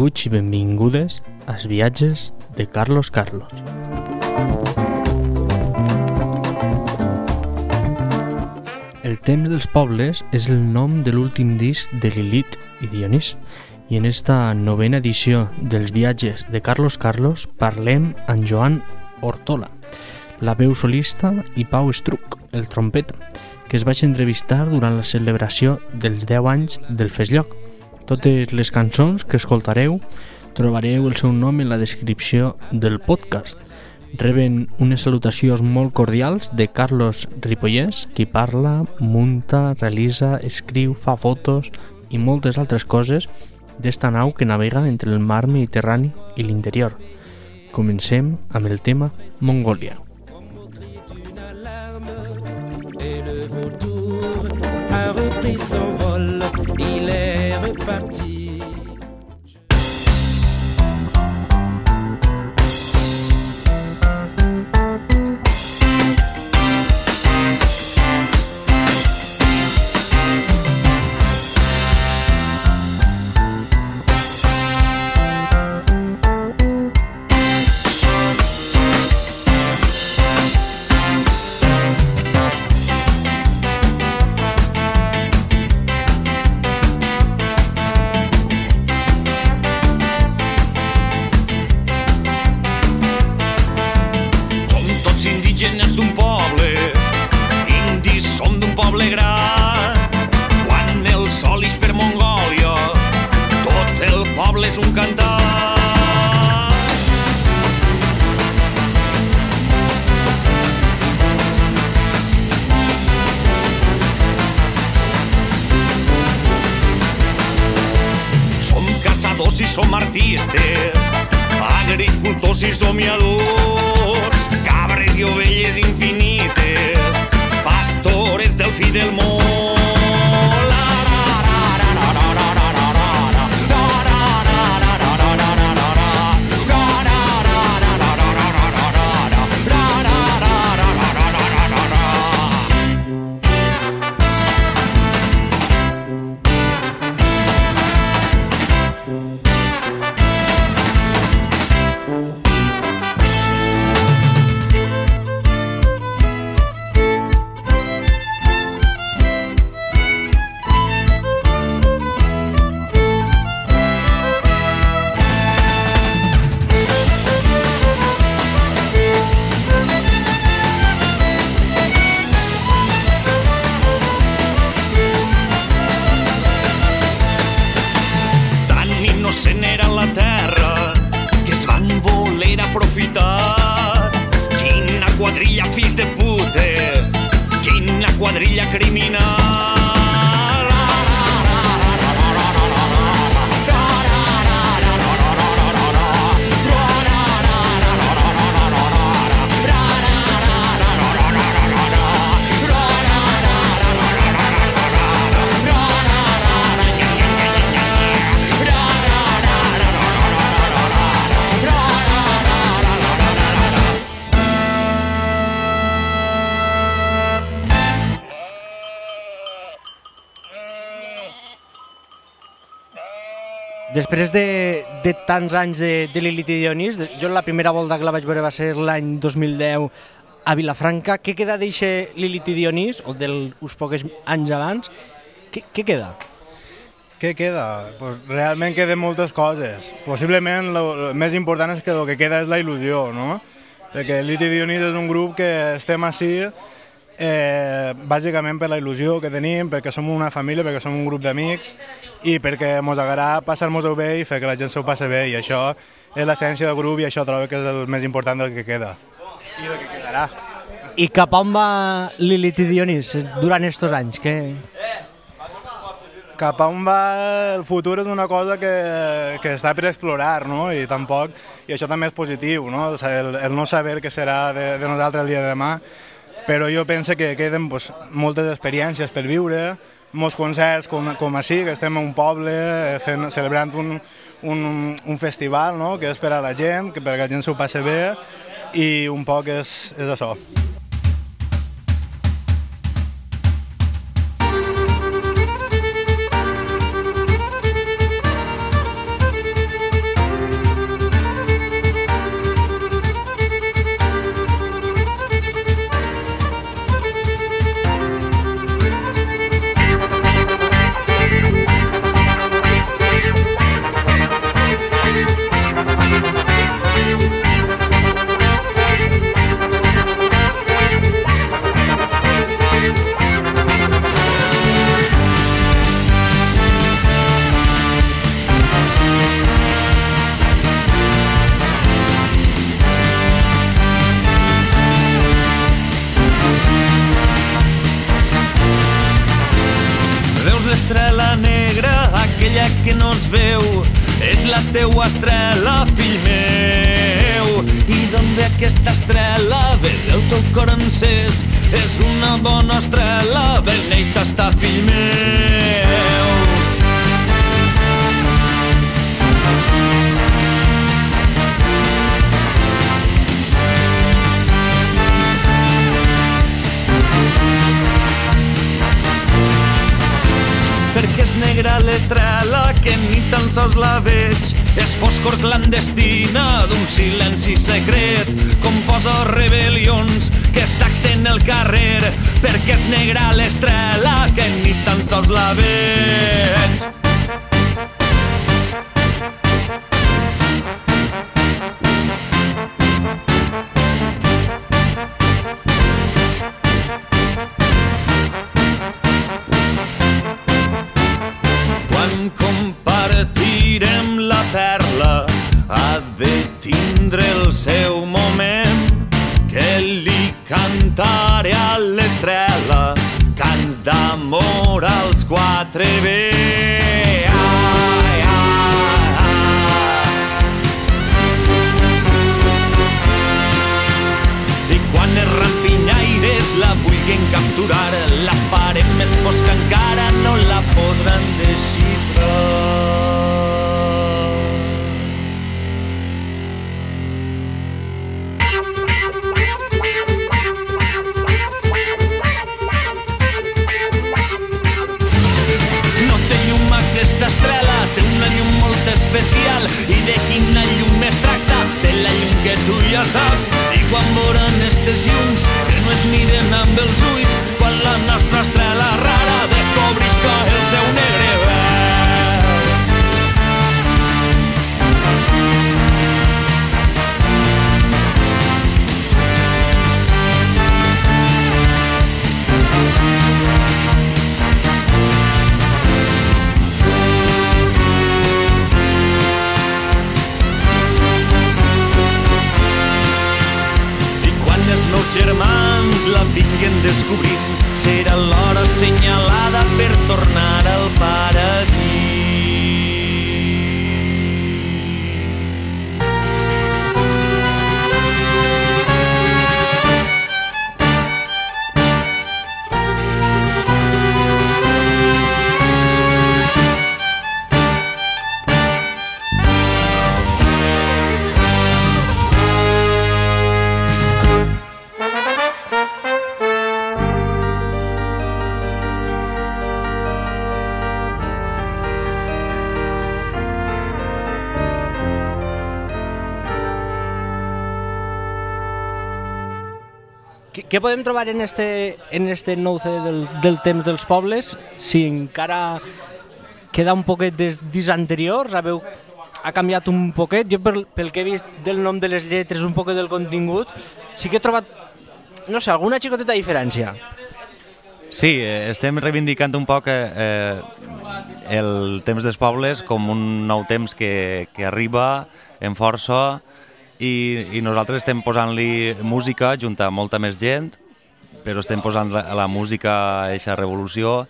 Benvinguts i benvingudes als viatges de Carlos Carlos. El temps dels pobles és el nom de l'últim disc de Lilith i Dionís i en esta novena edició dels viatges de Carlos Carlos parlem amb Joan Hortola, la veu solista i Pau Estruc, el trompeta, que es vaig entrevistar durant la celebració dels 10 anys del Festlloc. Totes les cançons que escoltareu trobareu el seu nom en la descripció del podcast. Reben unes salutacions molt cordials de Carlos Ripollès, qui parla, munta, realitza, escriu, fa fotos i moltes altres coses d'esta nau que navega entre el mar Mediterrani i l'interior. Comencem amb el tema Mongòlia. A repris Després de, de tants anys de, de Lilith i Dionís, jo la primera volta que la vaig veure va ser l'any 2010 a Vilafranca. Què queda d'eixe Lilith i Dionís, o dels pocs anys abans? Què, què queda? Què queda? Pues realment queden moltes coses. Possiblement el més important és que el que queda és la il·lusió, no? Perquè Liti Dionís és un grup que estem així eh, bàsicament per la il·lusió que tenim, perquè som una família, perquè som un grup d'amics i perquè ens agrada passar-nos-ho bé i fer que la gent s'ho passi bé i això és l'essència del grup i això trobo que és el més important del que queda i del que quedarà. I cap on va Lilith i Dionís durant estos anys? Que... cap on va el futur és una cosa que, que està per explorar, no? I tampoc, i això també és positiu, no? El, el no saber què serà de, de nosaltres el dia de demà, però jo penso que queden pues, moltes experiències per viure, molts concerts com, com així, que estem a un poble eh, fent, celebrant un, un, un festival, no? que és per a la gent, que perquè la gent s'ho passi bé, i un poc és, és això. Sols la veig. És foscor clandestina d'un silenci secret, com posa rebel·lions que sacsen el carrer, perquè és negra l'estrela que ni tan sols la veig. Què, podem trobar en este, en este nou CD del, del temps dels pobles? Si encara queda un poquet des discs anteriors, sabeu, ha canviat un poquet. Jo pel, pel que he vist del nom de les lletres, un poquet del contingut, sí que he trobat, no sé, alguna xicoteta diferència. Sí, eh, estem reivindicant un poc eh, el temps dels pobles com un nou temps que, que arriba en força i, i nosaltres estem posant-li música junt a molta més gent, però estem posant la, la música a aquesta revolució.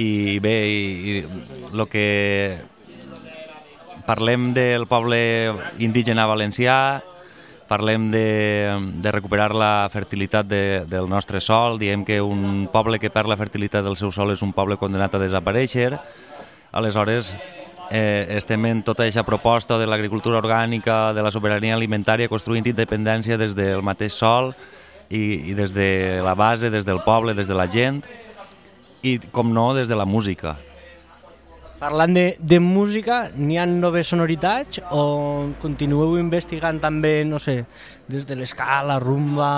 I bé, i, i el que parlem del poble indígena valencià, parlem de, de recuperar la fertilitat de, del nostre sol, diem que un poble que perd la fertilitat del seu sol és un poble condenat a desaparèixer, aleshores eh, estem en tota aquesta proposta de l'agricultura orgànica, de la sobirania alimentària, construint independència des del mateix sol i, i des de la base, des del poble, des de la gent i, com no, des de la música. Parlant de, de música, n'hi ha noves sonoritats o continueu investigant també, no sé, des de l'escala, rumba...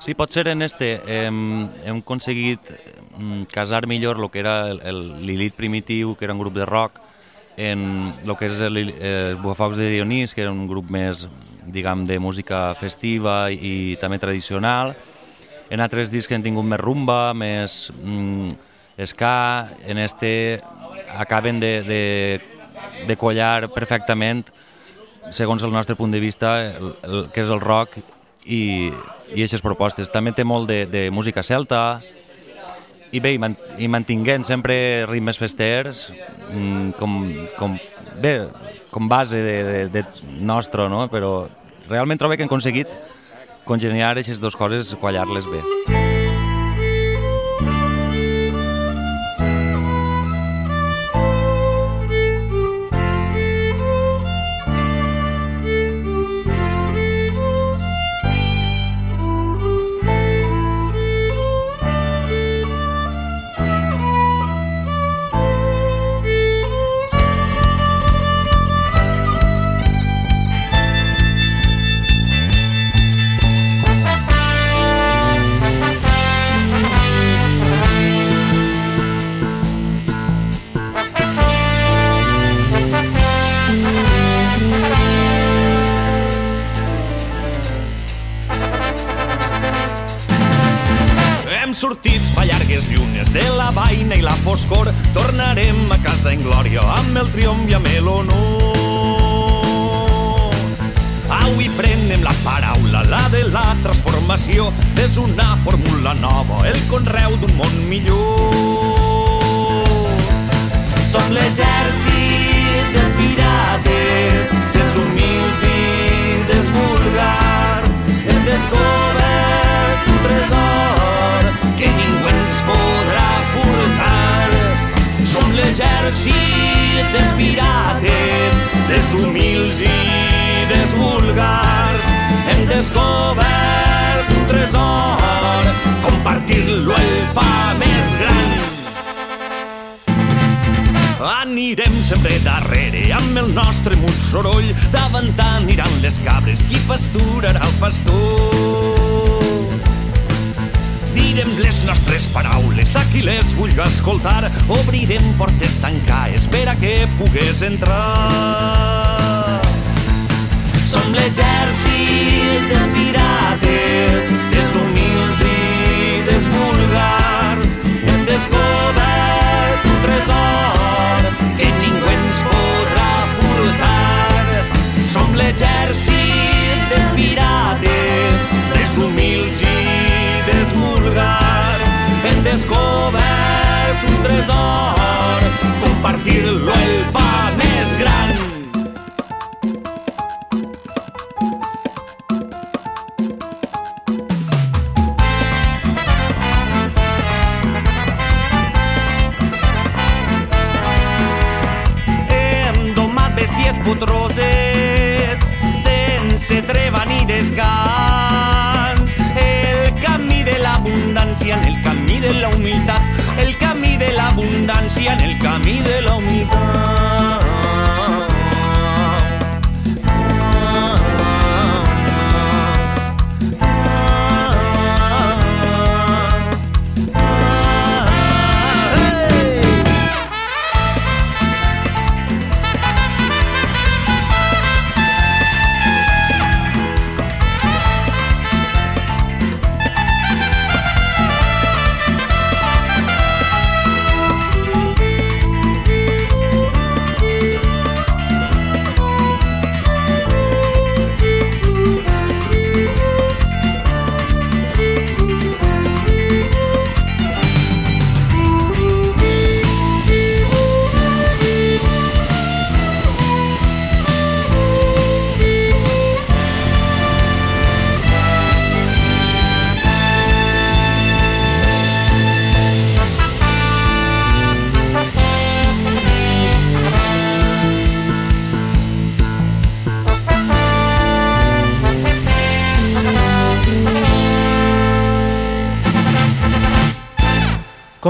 Sí, pot ser en este. Hem, hem aconseguit mm, casar millor el que era Lilith primitiu, que era un grup de rock, en el que és el, el Buafocs de Dionís, que era un grup més, diguem, de música festiva i, també tradicional. En altres discs que han tingut més rumba, més mm, ska, en este acaben de, de, de collar perfectament, segons el nostre punt de vista, el, el, que és el rock i, i aquestes propostes. També té molt de, de música celta i bé, i, man i mantinguent sempre ritmes festers mm, com, com, bé, com base de, de, de nostre, no? però realment trobo que hem aconseguit congeniar aquestes dues coses, quallar-les bé. Hem descobert un tresor, compartir-lo el fa més gran. Anirem sempre darrere amb el nostre mut soroll. Davant aniran les cabres, qui pasturarà el pastor. Direm les nostres paraules a qui les vulgui escoltar. Obrirem portes tancades per a que pugues entrar. Som l'exèrcit dels pirates, dels humils i dels vulgars. Hem descobert un tresor que ningú ens podrà furtar. Som l'exèrcit dels pirates, dels humils i dels vulgars. Hem descobert un tresor, compartir-lo el fa més gran. En el camí de la humilitat.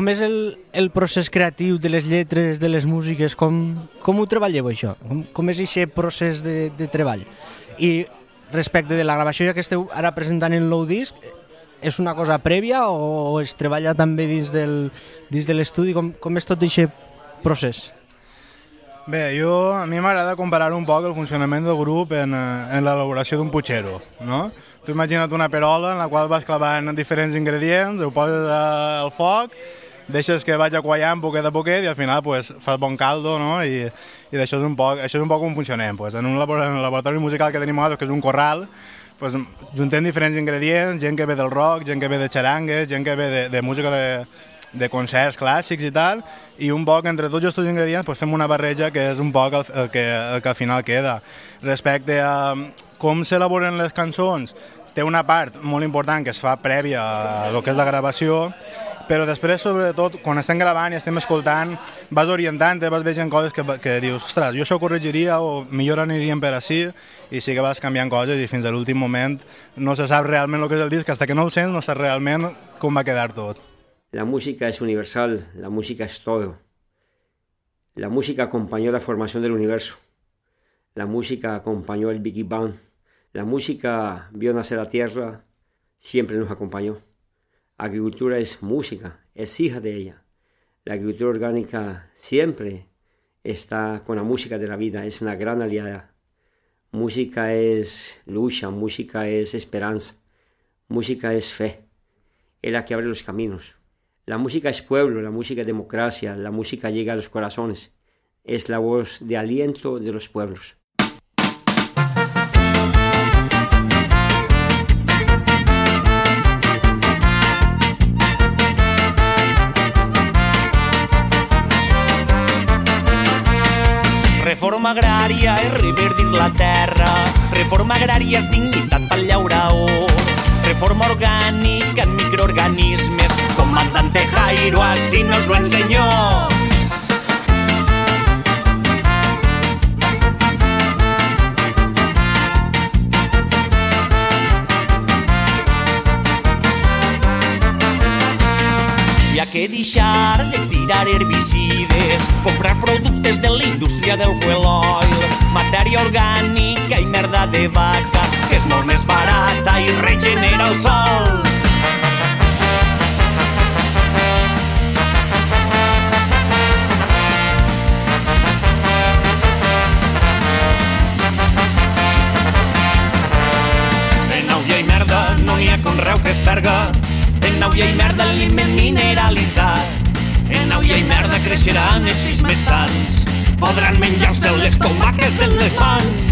Com és el, el procés creatiu de les lletres, de les músiques? Com, com ho treballeu, això? Com, com és aquest procés de, de treball? I respecte de la gravació ja que esteu ara presentant el nou disc, és una cosa prèvia o es treballa també dins, del, dins de l'estudi? Com, com és tot aquest procés? Bé, jo, a mi m'agrada comparar un poc el funcionament del grup en, eh, en l'elaboració d'un putxero, no? Tu imagina't una perola en la qual vas clavant diferents ingredients, ho poses al foc, deixes que vagi quallant poquet a poquet i al final pues, fas bon caldo, no? I, i això és un poc, això és un poc com funcionem. Pues, en un el laboratori musical que tenim nosaltres, que és un corral, pues, juntem diferents ingredients, gent que ve del rock, gent que ve de xarangues, gent que ve de, de música de, de concerts clàssics i tal, i un poc entre tots aquests ingredients pues, fem una barreja que és un poc el, el, que, el que al final queda. Respecte a com s'elaboren les cançons, té una part molt important que es fa prèvia a lo que és la gravació, però després, sobretot, quan estem gravant i estem escoltant, vas orientant, vas veient coses que, que dius, ostres, jo això corregiria o millor aniríem per així, i sí que vas canviant coses i fins a l'últim moment no se sap realment el que és el disc, fins que no el sents no saps realment com va quedar tot. La música es universal, la música es todo. La música acompañó la formación del universo. La música acompañó el Big Bang. La música vio nacer la tierra, siempre nos acompañó. Agricultura es música, es hija de ella. La agricultura orgánica siempre está con la música de la vida, es una gran aliada. Música es lucha, música es esperanza, música es fe, es la que abre los caminos. La música es pueblo, la música es democracia, la música llega a los corazones, es la voz de aliento de los pueblos. Reforma agrària és reverdir la terra. Reforma agrària és dignitat pel llauraor. Reforma orgànica en microorganismes. Comandante Jairo así nos lo enseñó. Que deixar de tirar herbicides, comprar productes de la indústria del fuel oil, matèria orgànica i merda de vaca, que és molt més barata i regenera el sol. En i merda no n'hi ha conreu que es perga. En Nauia i merda aliment mineralitzat. En Nauia i merda creixeran els fills més sants. Podran menjar-se les tomaques de les mans.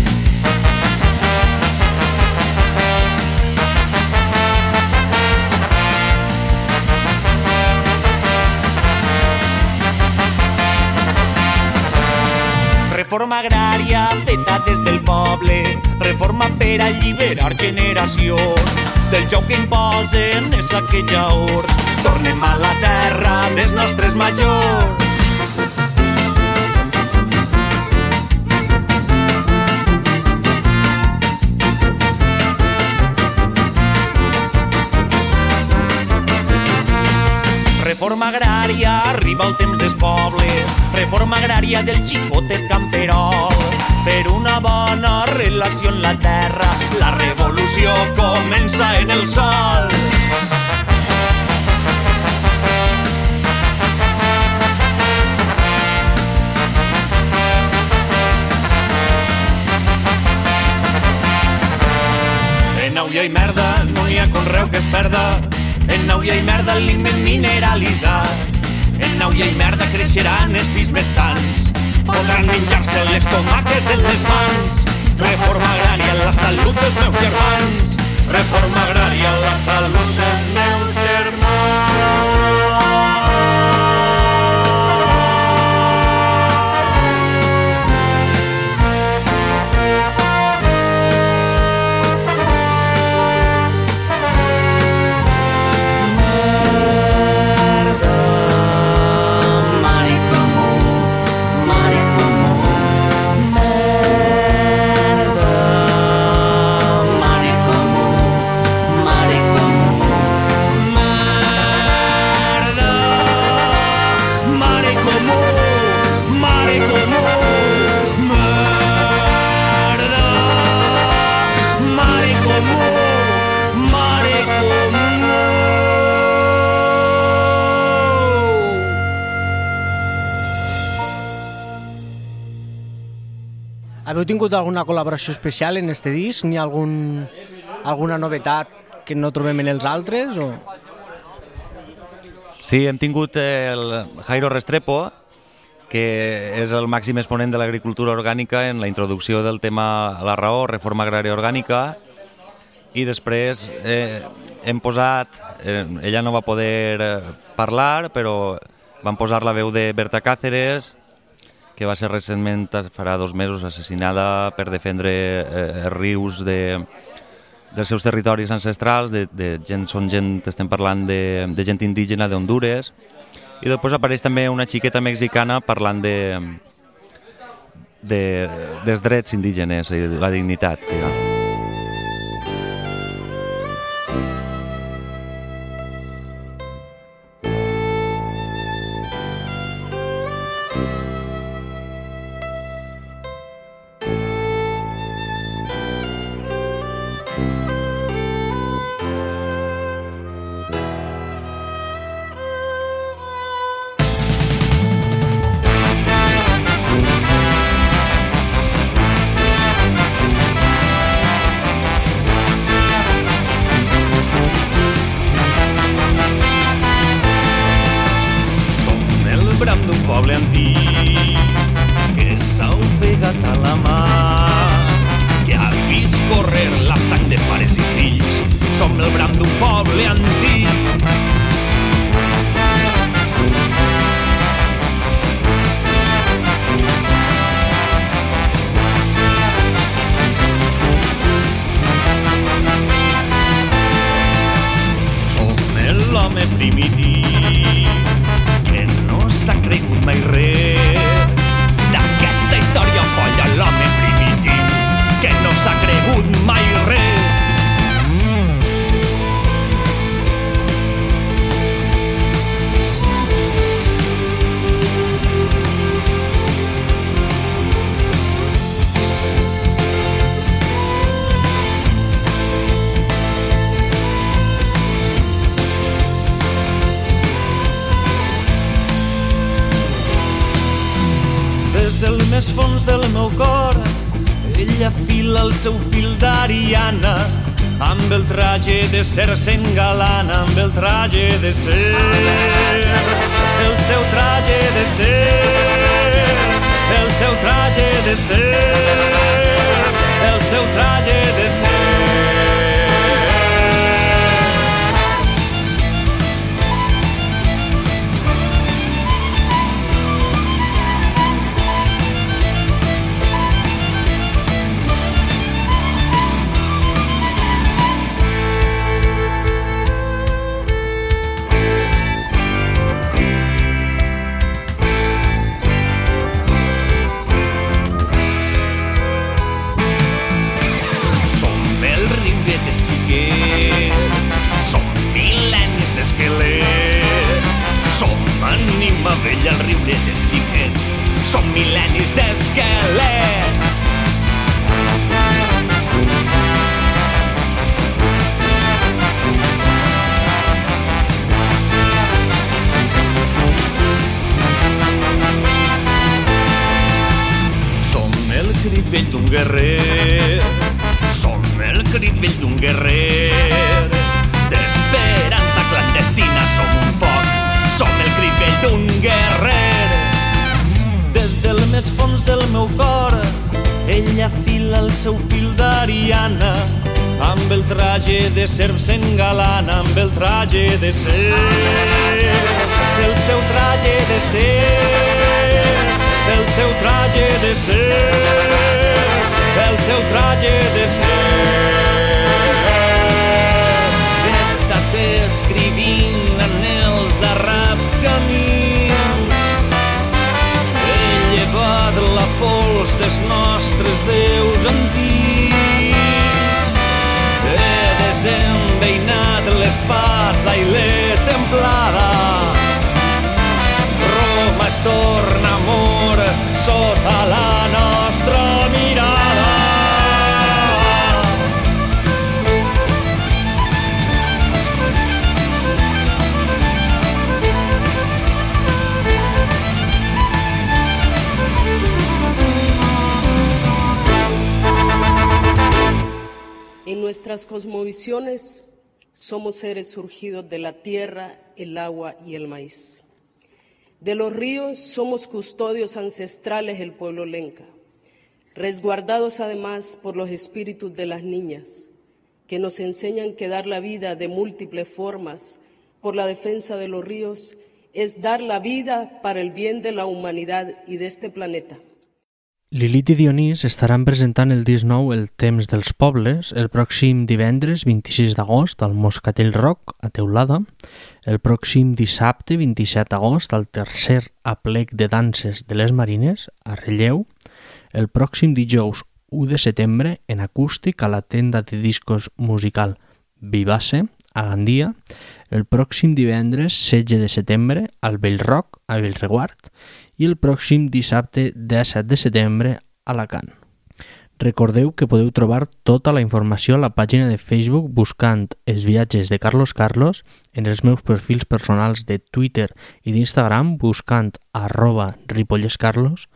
Reforma agrària feta des del poble, reforma per alliberar generacions. Del joc que imposen és aquella or, tornem a la terra dels nostres majors. Reforma agrària, arriba el temps dels pobles. Reforma agrària del xicotet camperol. Per una bona relació en la terra, la revolució comença en el sol. En Nauia i merda no hi ha conreu que es perda. En Nauia i merda aliment mineralitzat. En Nauia i merda creixeran els fills més sants. Podran menjar-se les tomaques en les mans. Reforma agrària, la salut dels meus germans. Reforma agrària, la salut dels meus germans. Tingut alguna col·laboració especial en este disc? N'hi ha algun, alguna novetat que no trobem en els altres? O... Sí, hem tingut el Jairo Restrepo, que és el màxim exponent de l'agricultura orgànica en la introducció del tema La raó, reforma agrària orgànica, i després eh, hem posat, eh, ella no va poder eh, parlar, però van posar la veu de Berta Cáceres, que va ser recentment, farà dos mesos, assassinada per defendre eh, rius de, dels seus territoris ancestrals, de, de gent, són gent, estem parlant de, de gent indígena d'Honduras, i després apareix també una xiqueta mexicana parlant de, de, dels drets indígenes i la dignitat, diguem. De ser s'engalana amb el traje de ser del seu traje de ser, del seu traje de ser, del seu traje de ser. He estat escrivint en els arraps camins, he llevat la pols dels nostres déus antics, cosmovisiones somos seres surgidos de la tierra, el agua y el maíz. De los ríos somos custodios ancestrales del pueblo lenca, resguardados además por los espíritus de las niñas, que nos enseñan que dar la vida de múltiples formas por la defensa de los ríos es dar la vida para el bien de la humanidad y de este planeta. Lilith i Dionís estaran presentant el disc nou El temps dels pobles el pròxim divendres 26 d'agost al Moscatell Rock a Teulada, el pròxim dissabte 27 d'agost al tercer aplec de danses de les Marines a Relleu, el pròxim dijous 1 de setembre en acústic a la tenda de discos musical Vivace a Gandia, el pròxim divendres 16 de setembre al Bellrock a Bellreguard i el pròxim dissabte 17 de setembre a Alacant. Recordeu que podeu trobar tota la informació a la pàgina de Facebook buscant els viatges de Carlos Carlos en els meus perfils personals de Twitter i d'Instagram buscant arroba ripollescarlos,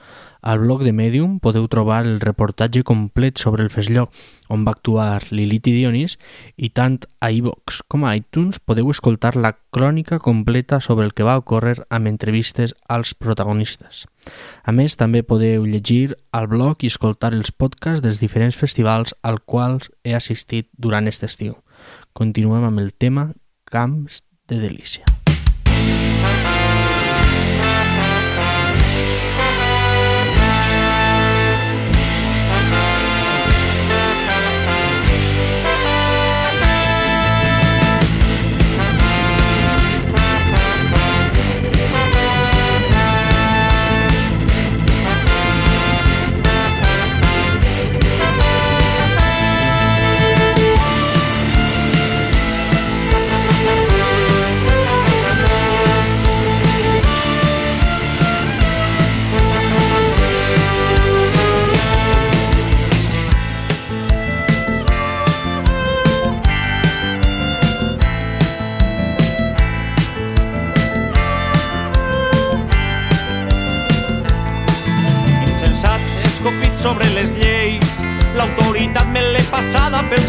al blog de Medium podeu trobar el reportatge complet sobre el Feslló on va actuar Lilith i Dionís i tant a iVox com a iTunes podeu escoltar la crònica completa sobre el que va ocórrer amb entrevistes als protagonistes. A més, també podeu llegir al blog i escoltar els podcasts dels diferents festivals als quals he assistit durant aquest estiu. Continuem amb el tema Camps de Delícia.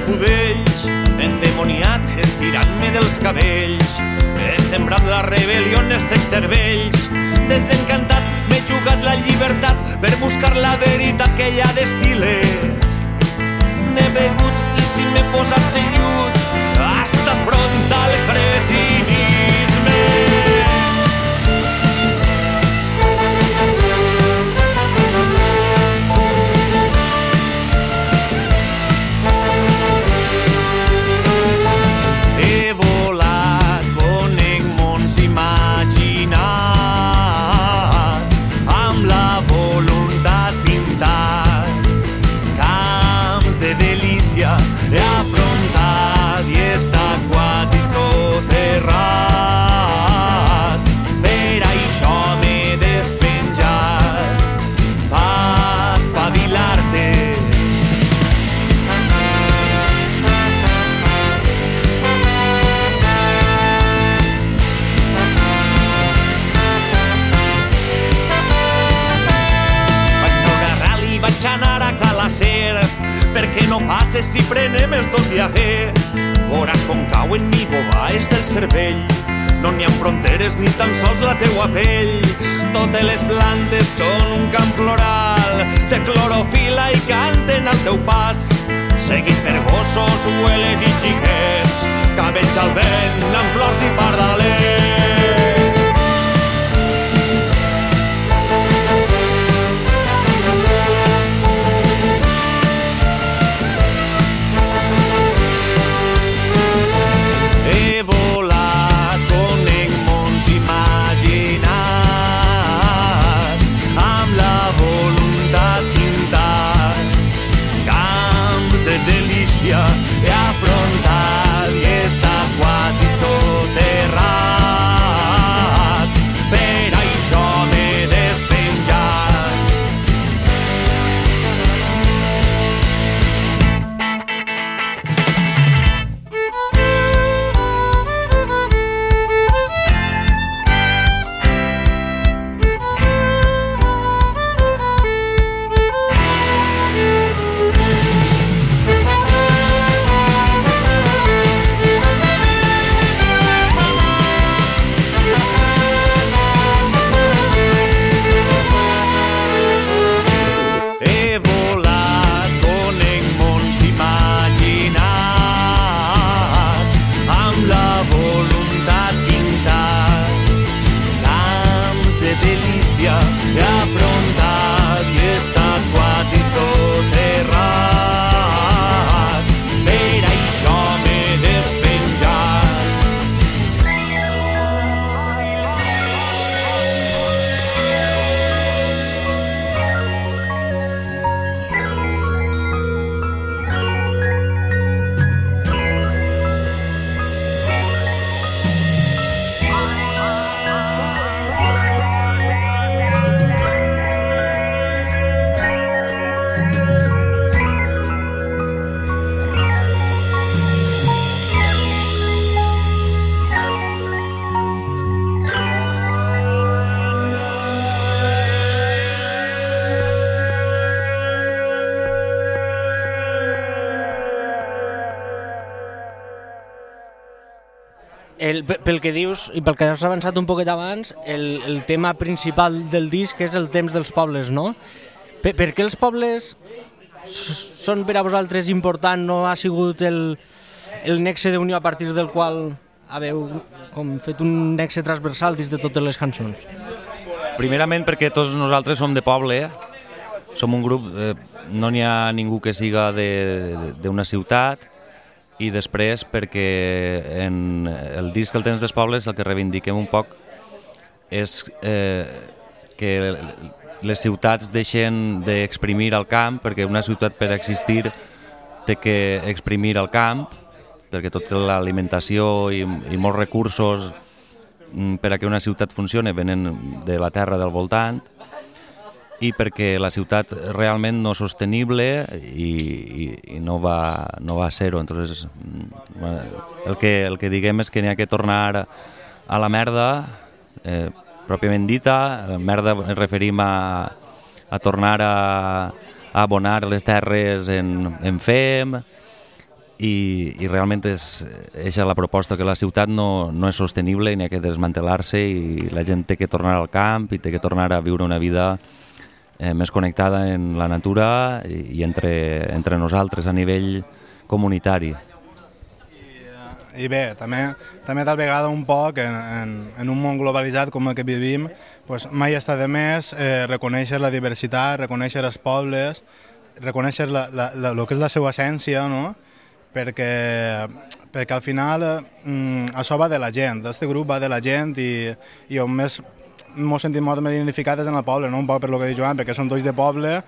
Budells, endemoniat, estirant-me dels cabells, he sembrat la rebel·lió en els seus cervells, desencantat, m'he jugat la llibertat per buscar la veritat que ella destile. N'he begut i si m'he posat sellut, Seguit per gossos, hueles i xiquets, cabells al vent amb flors i pardalets. Pel que dius i pel que has avançat un poquet abans, el, el tema principal del disc és el temps dels pobles, no? Per, per què els pobles són per a vosaltres important? No ha sigut el, el nexe d'unió a partir del qual haveu com fet un nexe transversal dins de totes les cançons? Primerament perquè tots nosaltres som de poble, som un grup, eh, no n'hi ha ningú que siga d'una ciutat, i després perquè en el disc El temps dels pobles el que reivindiquem un poc és eh, que les ciutats deixen d'exprimir el camp perquè una ciutat per existir té que exprimir el camp perquè tota l'alimentació i, i molts recursos mm, per a que una ciutat funcione venen de la terra del voltant i perquè la ciutat realment no és sostenible i, i, i no va, no va ser-ho. Entonces, mm, el, que, el que diguem és que n'hi ha que tornar a la merda, eh, pròpiament dita, merda ens referim a, a tornar a, a abonar les terres en, en fem, i, i realment és, és la proposta que la ciutat no, no és sostenible i n'hi ha que desmantelar-se i la gent té que tornar al camp i té que tornar a viure una vida eh, més connectada en la natura i, i entre, entre nosaltres a nivell comunitari. I bé, també, també tal vegada un poc en, en, en un món globalitzat com el que vivim, pues, mai està de més eh, reconèixer la diversitat, reconèixer els pobles, reconèixer la, la, la, el que és la seva essència, no? perquè, perquè al final eh, mm, això va de la gent, este grup va de la gent i, i on més m'ho sentim molt més identificat és en el poble, no? un poc per lo que diu Joan, perquè són tots de poble,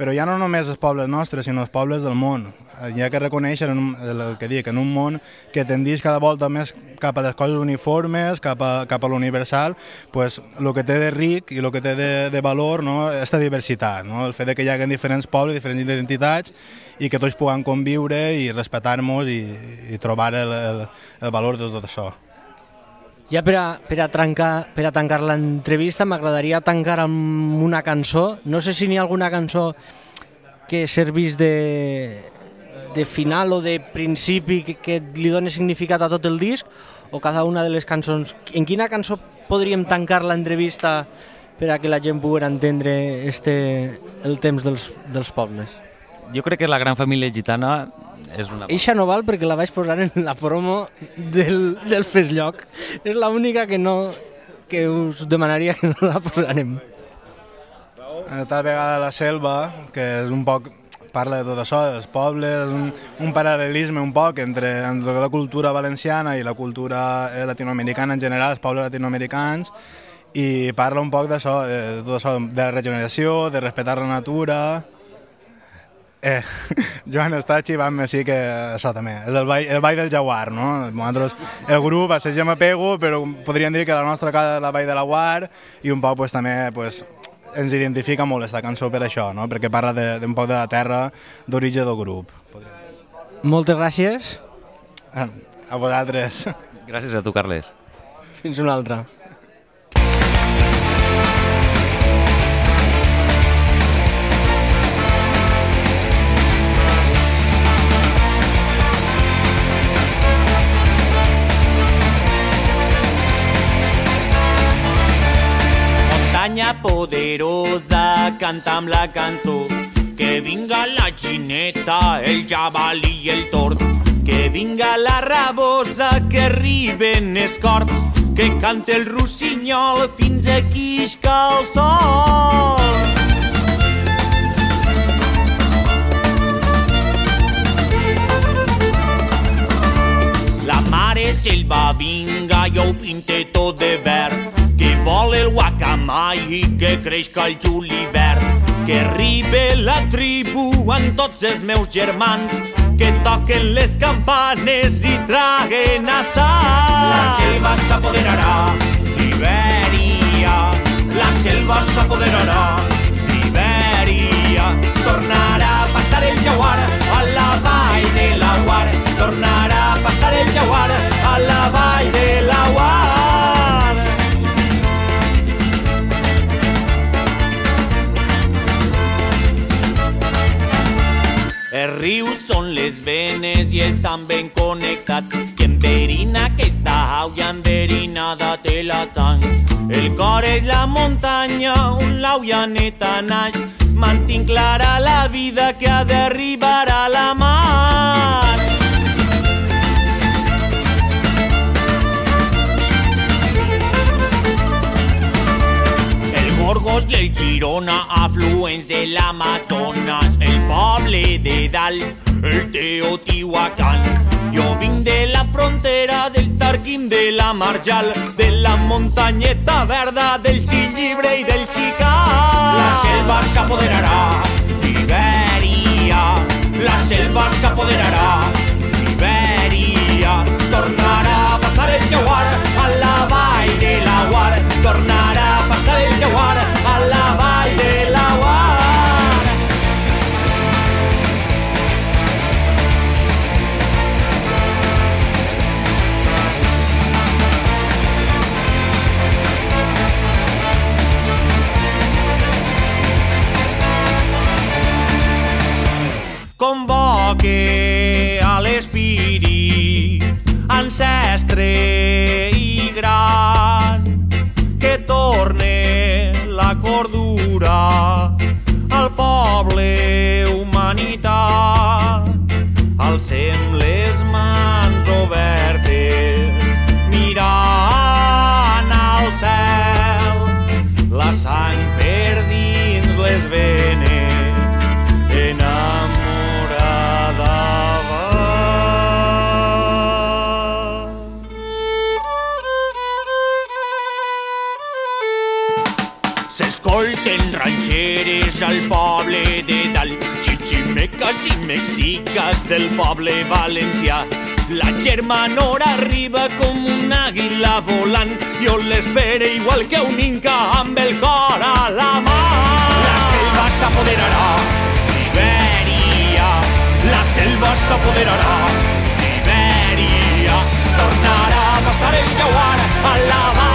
però ja no només els pobles nostres, sinó els pobles del món. Eh, Hi ha que reconèixer en el que dic, en un món que tendeix cada volta més cap a les coses uniformes, cap a, cap a l'universal, pues, el que té de ric i el que té de, de valor no? és diversitat, no? el fet de que hi hagi diferents pobles, diferents identitats i que tots puguem conviure i respectar-nos i, i trobar el, el, el valor de tot això. Ja per a, per a, trencar, per a tancar l'entrevista m'agradaria tancar amb una cançó. No sé si n'hi ha alguna cançó que servís de, de final o de principi que, que li doni significat a tot el disc o cada una de les cançons. En quina cançó podríem tancar l'entrevista per a que la gent pugui entendre este, el temps dels, dels pobles? Jo crec que la gran família gitana és una... Eixa no val perquè la vaig posar en la promo del, del Fes Lloc. És l'única que no que us demanaria que no la posarem. Eh, Tal vegada la selva, que és un poc parla de tot això, dels pobles, un, un paral·lelisme un poc entre, entre la cultura valenciana i la cultura eh, latinoamericana en general, els pobles latinoamericans, i parla un poc d'això, de, de tot això, de la regeneració, de respectar la natura... Eh, Joan està xivant-me així que això també, és el ball, el ball del jaguar, no? Nosaltres, el grup assagem apego, però podríem dir que la nostra casa és la vall de la Guar i un poc pues, també pues, ens identifica molt aquesta cançó per això, no? perquè parla de- d'un poc de la terra d'origen del grup. Moltes gràcies. A a vosaltres. Gràcies a tu, Carles. Fins una altra. Muntanya poderosa, canta amb la cançó. Que vinga la gineta, el jabalí i el tord. Que vinga la rabosa, que arriben els corts. Que cante el rossinyol fins a quisca el sol. La mare selva vinga, jo ho pinte tot de verd. Que vol el guacamai, que creixca el julivert. Que arribe la tribu amb tots els meus germans, que toquen les campanes i traguen assar. La selva s'apoderarà d'Ibèria, la selva s'apoderarà d'Ibèria. Tornarà a pastar el jaguar a la vall de la Guar. Tornarà a pastar el jaguar a la vall de la rius són les venes i estan ben connectats. I enverina aquesta l'au enverinada té la sang. El cor és la muntanya on l'au neta naix. Mantinc clara la vida que ha d'arribar a la mar. El Gorgos i el Girona, afluents de l'Amazones, el poble de dalt, el Teotihuacán. Jo vinc de la frontera del Tarquim, de la Marjal, de la muntanyeta verda, del Xillibre i del Xicà. La selva s'apoderarà d'Ibèria, la selva s'apoderarà d'Ibèria. Tornarà a passar el jaguar a la vall de la Guar, convoque a l'espírit ancestre i gran els i mexiques del poble valencià. La germanora arriba com un àguila volant i on l'espera igual que un inca amb el cor a la mà. La selva s'apoderarà d'Iberia, la selva s'apoderarà d'Iberia. Tornarà a pastar el jaguar a la mà.